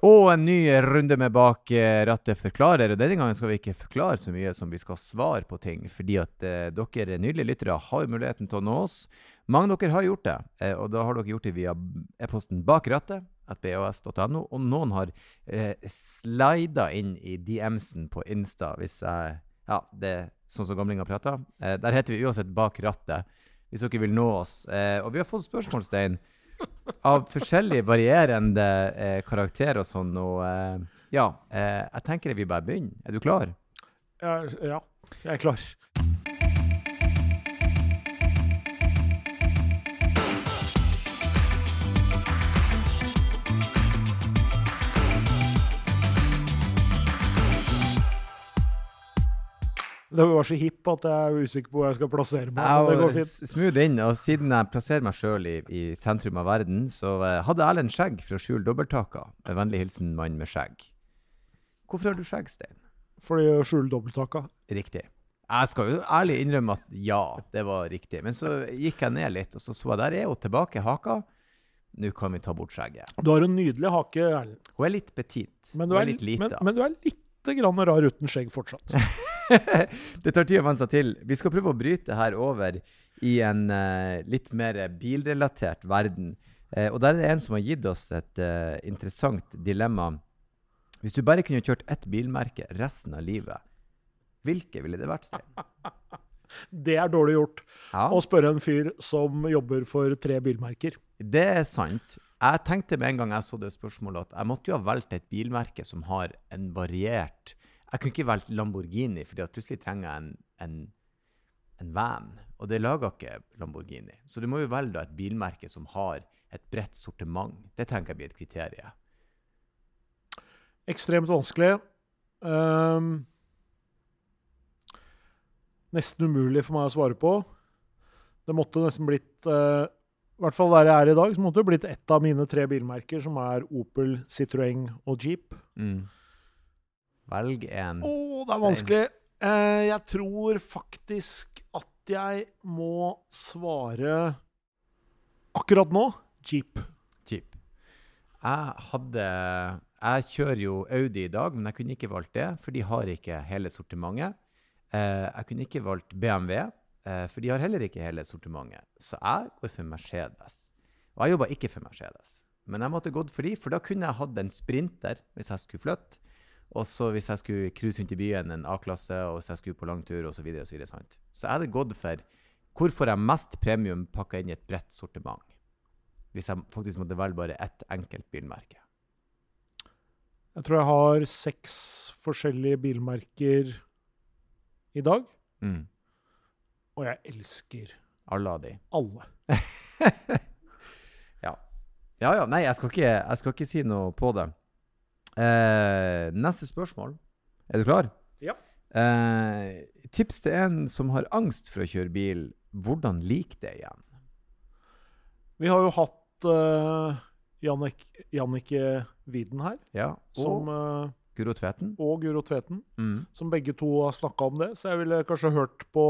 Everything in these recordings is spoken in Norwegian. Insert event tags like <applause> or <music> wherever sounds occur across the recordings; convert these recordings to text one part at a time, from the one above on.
Og en ny runde med Bak eh, rattet forklarer. Og denne gangen skal vi ikke forklare så mye som vi skal svare på ting. Fordi at eh, dere nydelige lyttere har muligheten til å nå oss. Mange av dere har gjort det. Eh, og da har dere gjort det via e-posten bak rattet. bos.no, Og noen har eh, slida inn i DM-en på Insta hvis jeg Ja, det er sånn som gamlinger prater. Eh, der heter vi uansett Bak rattet. Hvis dere vil nå oss. Eh, og vi har fått spørsmål, Stein av forskjellig varierende eh, karakter og sånn. Og eh, ja, eh, jeg tenker vi bare begynner. Er du klar? Ja, ja, jeg er klar. Det var så hipp at jeg er usikker på hvor jeg skal plassere meg. men det går fint. smooth inn, og siden jeg plasserer meg sjøl i, i sentrum av verden, så eh, hadde Erlend skjegg for å skjule dobbelttaka. Med vennlig hilsen mann med skjegg. Hvorfor har du skjegg, Stein? Fordi å skjule dobbelttaka. Riktig. Jeg skal jo ærlig innrømme at ja, det var riktig. Men så gikk jeg ned litt, og så så jeg der er hun tilbake haka. Nå kan vi ta bort skjegget. Du har en nydelig hake, Erlend. Hun er litt petit. Men du er, er litt lita. men, men du er lite grann rar uten skjegg fortsatt. <laughs> <laughs> det tar tid å venne seg til. Vi skal prøve å bryte her over i en uh, litt mer bilrelatert verden. Uh, og der er det en som har gitt oss et uh, interessant dilemma. Hvis du bare kunne kjørt ett bilmerke resten av livet, hvilke ville det vært? Stein? <laughs> Det er dårlig gjort Ja, å spørre en fyr som jobber for tre bilmerker. det er sant. Jeg tenkte med en gang jeg så det spørsmålet, at jeg måtte jo ha valgt et bilmerke som har en variert Jeg kunne ikke valgt Lamborghini, fordi at plutselig trenger jeg en, en, en van. Og det lager ikke Lamborghini. Så du må jo velge et bilmerke som har et bredt sortiment. Det tenker jeg blir et kriterium. Ekstremt vanskelig. Um, nesten umulig for meg å svare på. Det måtte nesten blitt uh, I hvert fall der jeg er i dag, så måtte det blitt ett av mine tre bilmerker, som er Opel, Citroën og Jeep. Mm. Velg en. Å, det er vanskelig. Eh, jeg tror faktisk at jeg må svare akkurat nå Jeep. Jeep. Jeg hadde Jeg kjører jo Audi i dag, men jeg kunne ikke valgt det, for de har ikke hele sortimentet. Eh, jeg kunne ikke valgt BMW, eh, for de har heller ikke hele sortimentet. Så jeg går for Mercedes. Og jeg jobba ikke for Mercedes, men jeg måtte gått for de, for da kunne jeg hatt en sprinter hvis jeg skulle flytte. Og så hvis jeg skulle cruise rundt i byen, en A-klasse, og hvis jeg skulle på langtur osv. Så, videre, og så, videre, sant? så jeg hadde gått for hvor får jeg mest premium pakka inn i et bredt sortiment. Hvis jeg faktisk måtte velge bare ett enkelt bilmerke. Jeg tror jeg har seks forskjellige bilmerker i dag, Mm. og jeg elsker Alle av de. alle. <laughs> Ja. Ja ja, nei, jeg skal ikke, jeg skal ikke si noe på det. Eh, neste spørsmål. Er du klar? Ja. Eh, tips til en som har angst for å kjøre bil. Hvordan lik det igjen? Vi har jo hatt uh, Jannik, Jannike Widen her, Ja. som, Og eh, Guro Tveten. og Guro Tveten, Mm. som begge to har snakka om det. Så jeg ville kanskje hørt på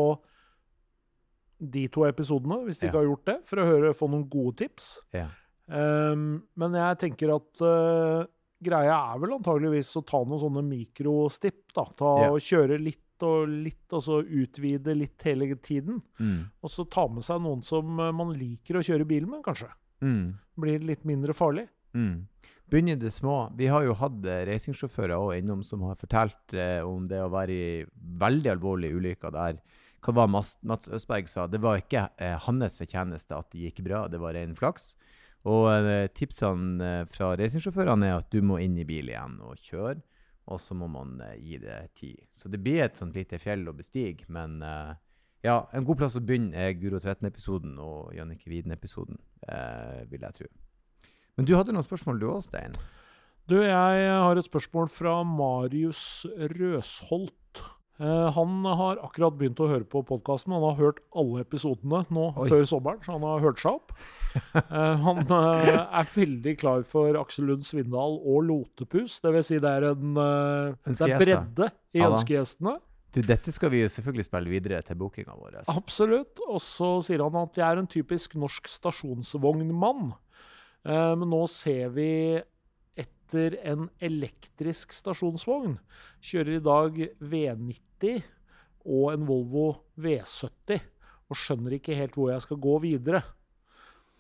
de to episodene, hvis de Ja. ikke har gjort det, for å høre, få noen gode tips. Ja. Um, men jeg tenker at uh, greia er vel antageligvis å ta noen sånne mikrostipp. da. Ta yeah. og Kjøre litt og litt, og så utvide litt hele tiden. Mm. Og så ta med seg noen som uh, man liker å kjøre bil med, kanskje. Mm. Blir litt mindre farlig. Mm. Begynne i det små. Vi har jo hatt eh, racingsjåfører også innom som har fortalt eh, om det å være i veldig alvorlige ulykker der hva var Mats, Mats Østberg sa, det var ikke eh, hans fortjeneste at det gikk bra, det var ren flaks. Og eh, tipsene eh, fra racingsjåførene er at du må inn i bil igjen og kjøre, og så må man eh, gi det tid. Så det blir et sånt lite fjell å bestige, men ja, en god plass å begynne er Guro Tvetten-episoden og Jannicke Widen-episoden, vil jeg tro. Men du hadde noen spørsmål du òg, Stein? Du, jeg har et spørsmål fra Marius Røsholt. Eh, han har akkurat begynt å høre på podkasten. Han har hørt alle episodene nå Oi. før sommeren, så han har hørt seg opp. Eh, han <laughs> eh, er veldig klar for Aksel Lund Svindal og Lotepus. Det vil si det er en det er bredde i ønskegjestene. Du, dette skal vi jo selvfølgelig spille videre til bookinga vår. Absolutt. Og så sier han at jeg er en typisk norsk stasjonsvognmann. Men nå ser vi etter en elektrisk stasjonsvogn. Kjører i dag V90 og en Volvo V70, og skjønner ikke helt hvor jeg skal gå videre.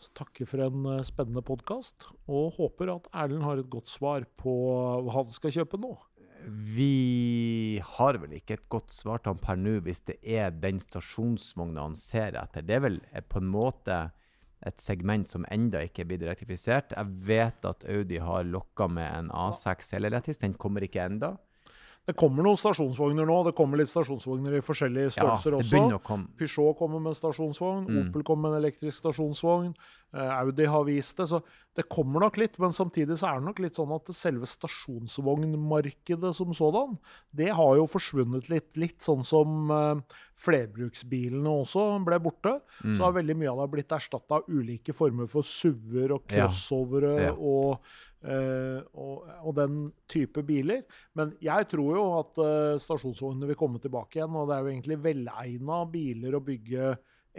Så takker for en eh, spennende podkast, og håper at Erlend har et godt svar på hva han skal kjøpe nå. Vi har vel ikke et godt svar til han per nå, hvis det er den stasjonsvogna han ser etter. Det er vel eh, på en måte et segment som enda ikke er blitt elektrifisert. Jeg vet at Audi har lokka med en A6 helelektrisk. Den kommer ikke enda. Det kommer noen stasjonsvogner nå. Det kommer litt stasjonsvogner i forskjellige størrelser ja, også. komme. Peugeot kommer med en stasjonsvogn. Mm. Opel kommer med en elektrisk stasjonsvogn. Eh, Audi har vist det. Så det kommer nok litt. Men samtidig så er det nok litt sånn at selve stasjonsvognmarkedet som sådan, det har jo forsvunnet litt. Litt sånn som eh, flerbruksbilene også ble borte. Mm. Så har veldig mye av det blitt erstatta av ulike former for SUV-er og crossovere Ja. Ja. og Eh, og, og den type biler. Men jeg tror jo at uh, stasjonsvognene vil komme tilbake igjen. Og det er jo egentlig velegna biler å bygge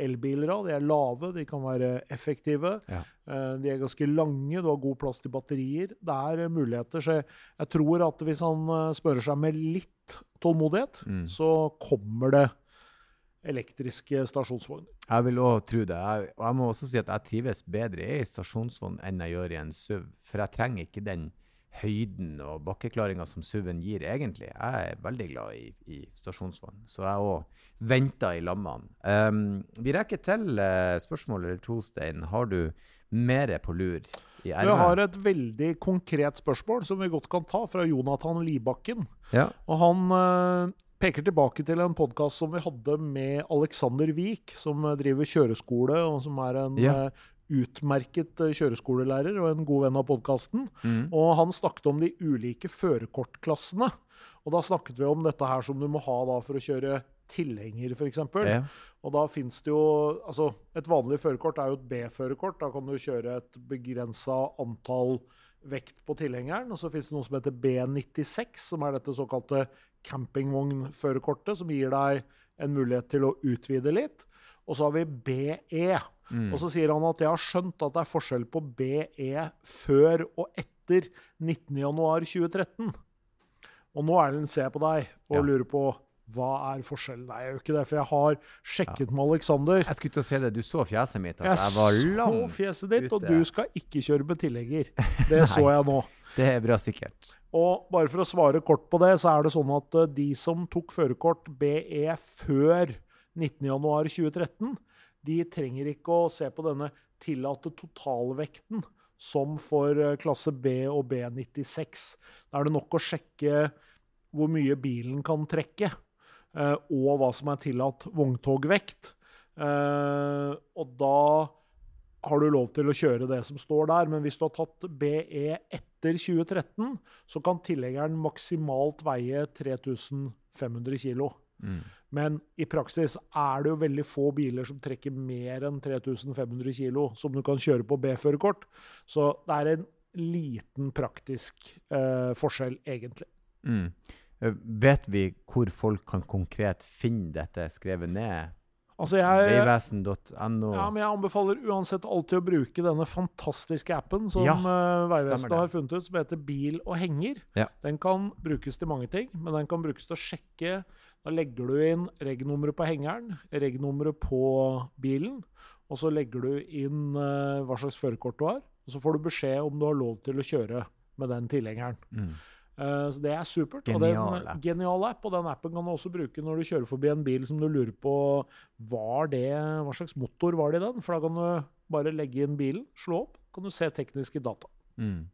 elbiler av. De er lave, de kan være effektive. Ja. Uh, de er ganske lange, du har god plass til batterier. Det er muligheter. Så jeg, jeg tror at hvis han uh, spørrer seg med litt tålmodighet, Mm. så kommer det elektriske stasjonsvogn. Jeg vil òg tro det. Jeg, og jeg må også si at jeg trives bedre i stasjonsvogn enn jeg gjør i en SUV. For jeg trenger ikke den høyden og bakkeklaringa som SUV-en gir, egentlig. Jeg er veldig glad i, i stasjonsvogn, så jeg òg venter i lammene. Um, vi rekker til uh, spørsmål eller to, Stein. Har du mer på lur i Jeg har et veldig konkret spørsmål som vi godt kan ta, fra Jonathan Libakken. Ja. Og han eh, peker tilbake til en podkast som vi hadde med Alexander Wiik, som driver kjøreskole, og som er en Ja. eh, utmerket eh, kjøreskolelærer og en god venn av podkasten. Mm. Og han snakket om de ulike førerkortklassene. Og da snakket vi om dette her som du må ha da for å kjøre tilhenger, f.eks. Ja. Og da fins det jo Altså, et vanlig førerkort er jo et B-førerkort. Da kan du kjøre et begrensa antall vekt på tilhengeren. Og så finnes det noe som heter B96, som er dette såkalte campingvognførerkortet, som gir deg en mulighet til å utvide litt. Og så har vi BE. Mm. Og så sier han at jeg har skjønt at det er forskjell på BE før og etter 19.1.2013. Og nå Erlend, ser jeg på deg og Ja. lurer på hva er forskjellen? Nei, jeg gjør ikke det, for jeg har sjekket med Aleksander. Jeg skulle til å si det. Du så fjeset mitt, Jeg jeg var så fjeset ditt, og du skal ikke kjøre med tilhenger. <laughs> Det så jeg nå. Det er bra sikkert. Og bare for å svare kort på det, så er det sånn at eh, de som tok førerkort BE før 19.1.2013, de trenger ikke å se på denne tillatte totalvekten som for eh, klasse B og B96. Da er det nok å sjekke hvor mye bilen kan trekke, og hva som er tillatt vogntogvekt. Eh, Og da har du lov til å kjøre det som står der, men hvis du har tatt BE etter 2013, så kan tilhengeren maksimalt veie 3500 kilo. Mm. Men i praksis er det jo veldig få biler som trekker mer enn 3500 kilo, som du kan kjøre på B-førerkort. Så det er en liten praktisk eh, forskjell, egentlig. Mm. Eh, Vet vi hvor folk kan konkret finne dette skrevet ned? Altså, Vegvesen.no? ja, men jeg anbefaler uansett alltid å bruke denne fantastiske appen som Ja, eh, Vegvesenet har funnet ut, som heter Bil og henger. Ja. Den kan brukes til mange ting, men den kan brukes til å sjekke. Da legger du inn reg-nummeret på hengeren, reg-nummeret på bilen, og så legger du inn eh, hva slags førerkort du har. Og så får du beskjed om du har lov til å kjøre med den tilhengeren. Mm. Eh, så det er supert. Genial og den, app. genial app. Og den appen kan du også bruke når du kjører forbi en bil som du lurer på var det, hva slags motor var det i den. For da kan du bare legge inn bilen, slå opp, kan du se tekniske data. Mm.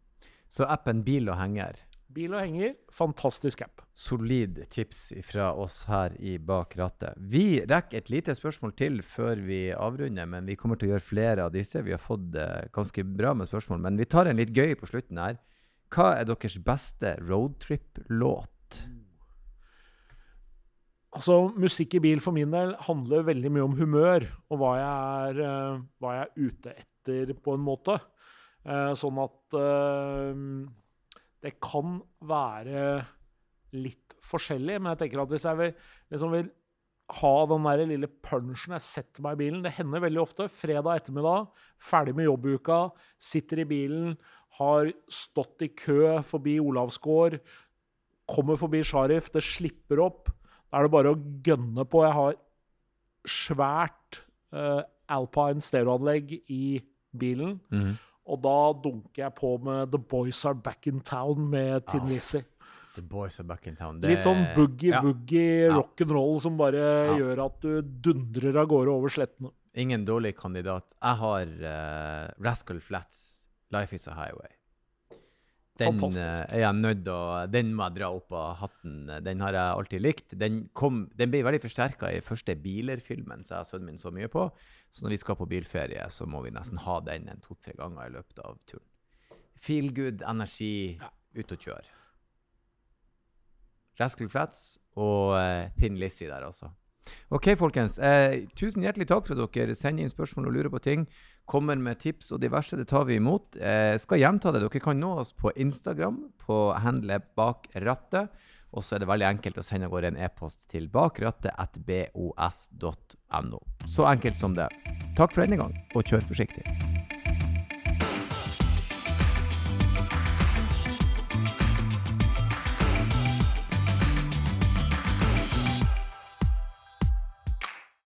Så appen Bil og henger. Bil og henger, fantastisk app. Solid tips fra oss her i Bak rattet. Vi rekker et lite spørsmål til før vi avrunder, men vi kommer til å gjøre flere av disse. Vi har fått eh, ganske bra med spørsmål, men vi tar en litt gøy på slutten her. Hva er deres beste roadtrip-låt? Altså, Musikk i bil for min del handler veldig mye om humør og hva jeg er, eh, hva jeg er ute etter, på en måte. Eh, sånn at eh, det kan være litt forskjellig, men jeg tenker at hvis jeg vil, liksom vil ha den der lille punchen jeg setter meg i bilen. Det hender veldig ofte. Fredag ettermiddag, ferdig med jobbuka, sitter i bilen, har stått i kø forbi Olavsgård, kommer forbi Sharif, det slipper opp. Da er det bare å gønne på. Jeg har svært uh, Alpine stereoanlegg i bilen. Mm. Og da dunker jeg på med The Boys Are Back in Town med Tin Ah, Lizzie. The boys are back in town. Litt sånn ja. boogie-woogie Ja. rock'n'roll som bare gjør at du dundrer av gårde over slettene. Ingen dårlig kandidat. Jeg har uh, Rascal Flats, 'Life Is A Highway'. Den eh, er jeg nødt å Den må jeg dra opp av hatten. Den har jeg alltid likt. Den, kom, den ble veldig forsterka i første Biler-filmen, som jeg og sønnen min så mye på. Så når vi skal på bilferie, så må vi nesten ha den en to-tre ganger i løpet av turen. Feel good, energi, ut og kjøre. Rascal Flats og uh, Thin Lizzie der også. Ok, folkens. Eh, tusen hjertelig takk for at dere sender inn spørsmål og lurer på ting. Kommer med tips og diverse. Det tar vi imot. Eh, skal gjenta det. Dere kan nå oss på Instagram på handlet bak rattet. Og så er det veldig enkelt å sende av gårde en e-post til bakrattet.bos.no. Så enkelt som det. Takk for denne gang, og kjør forsiktig.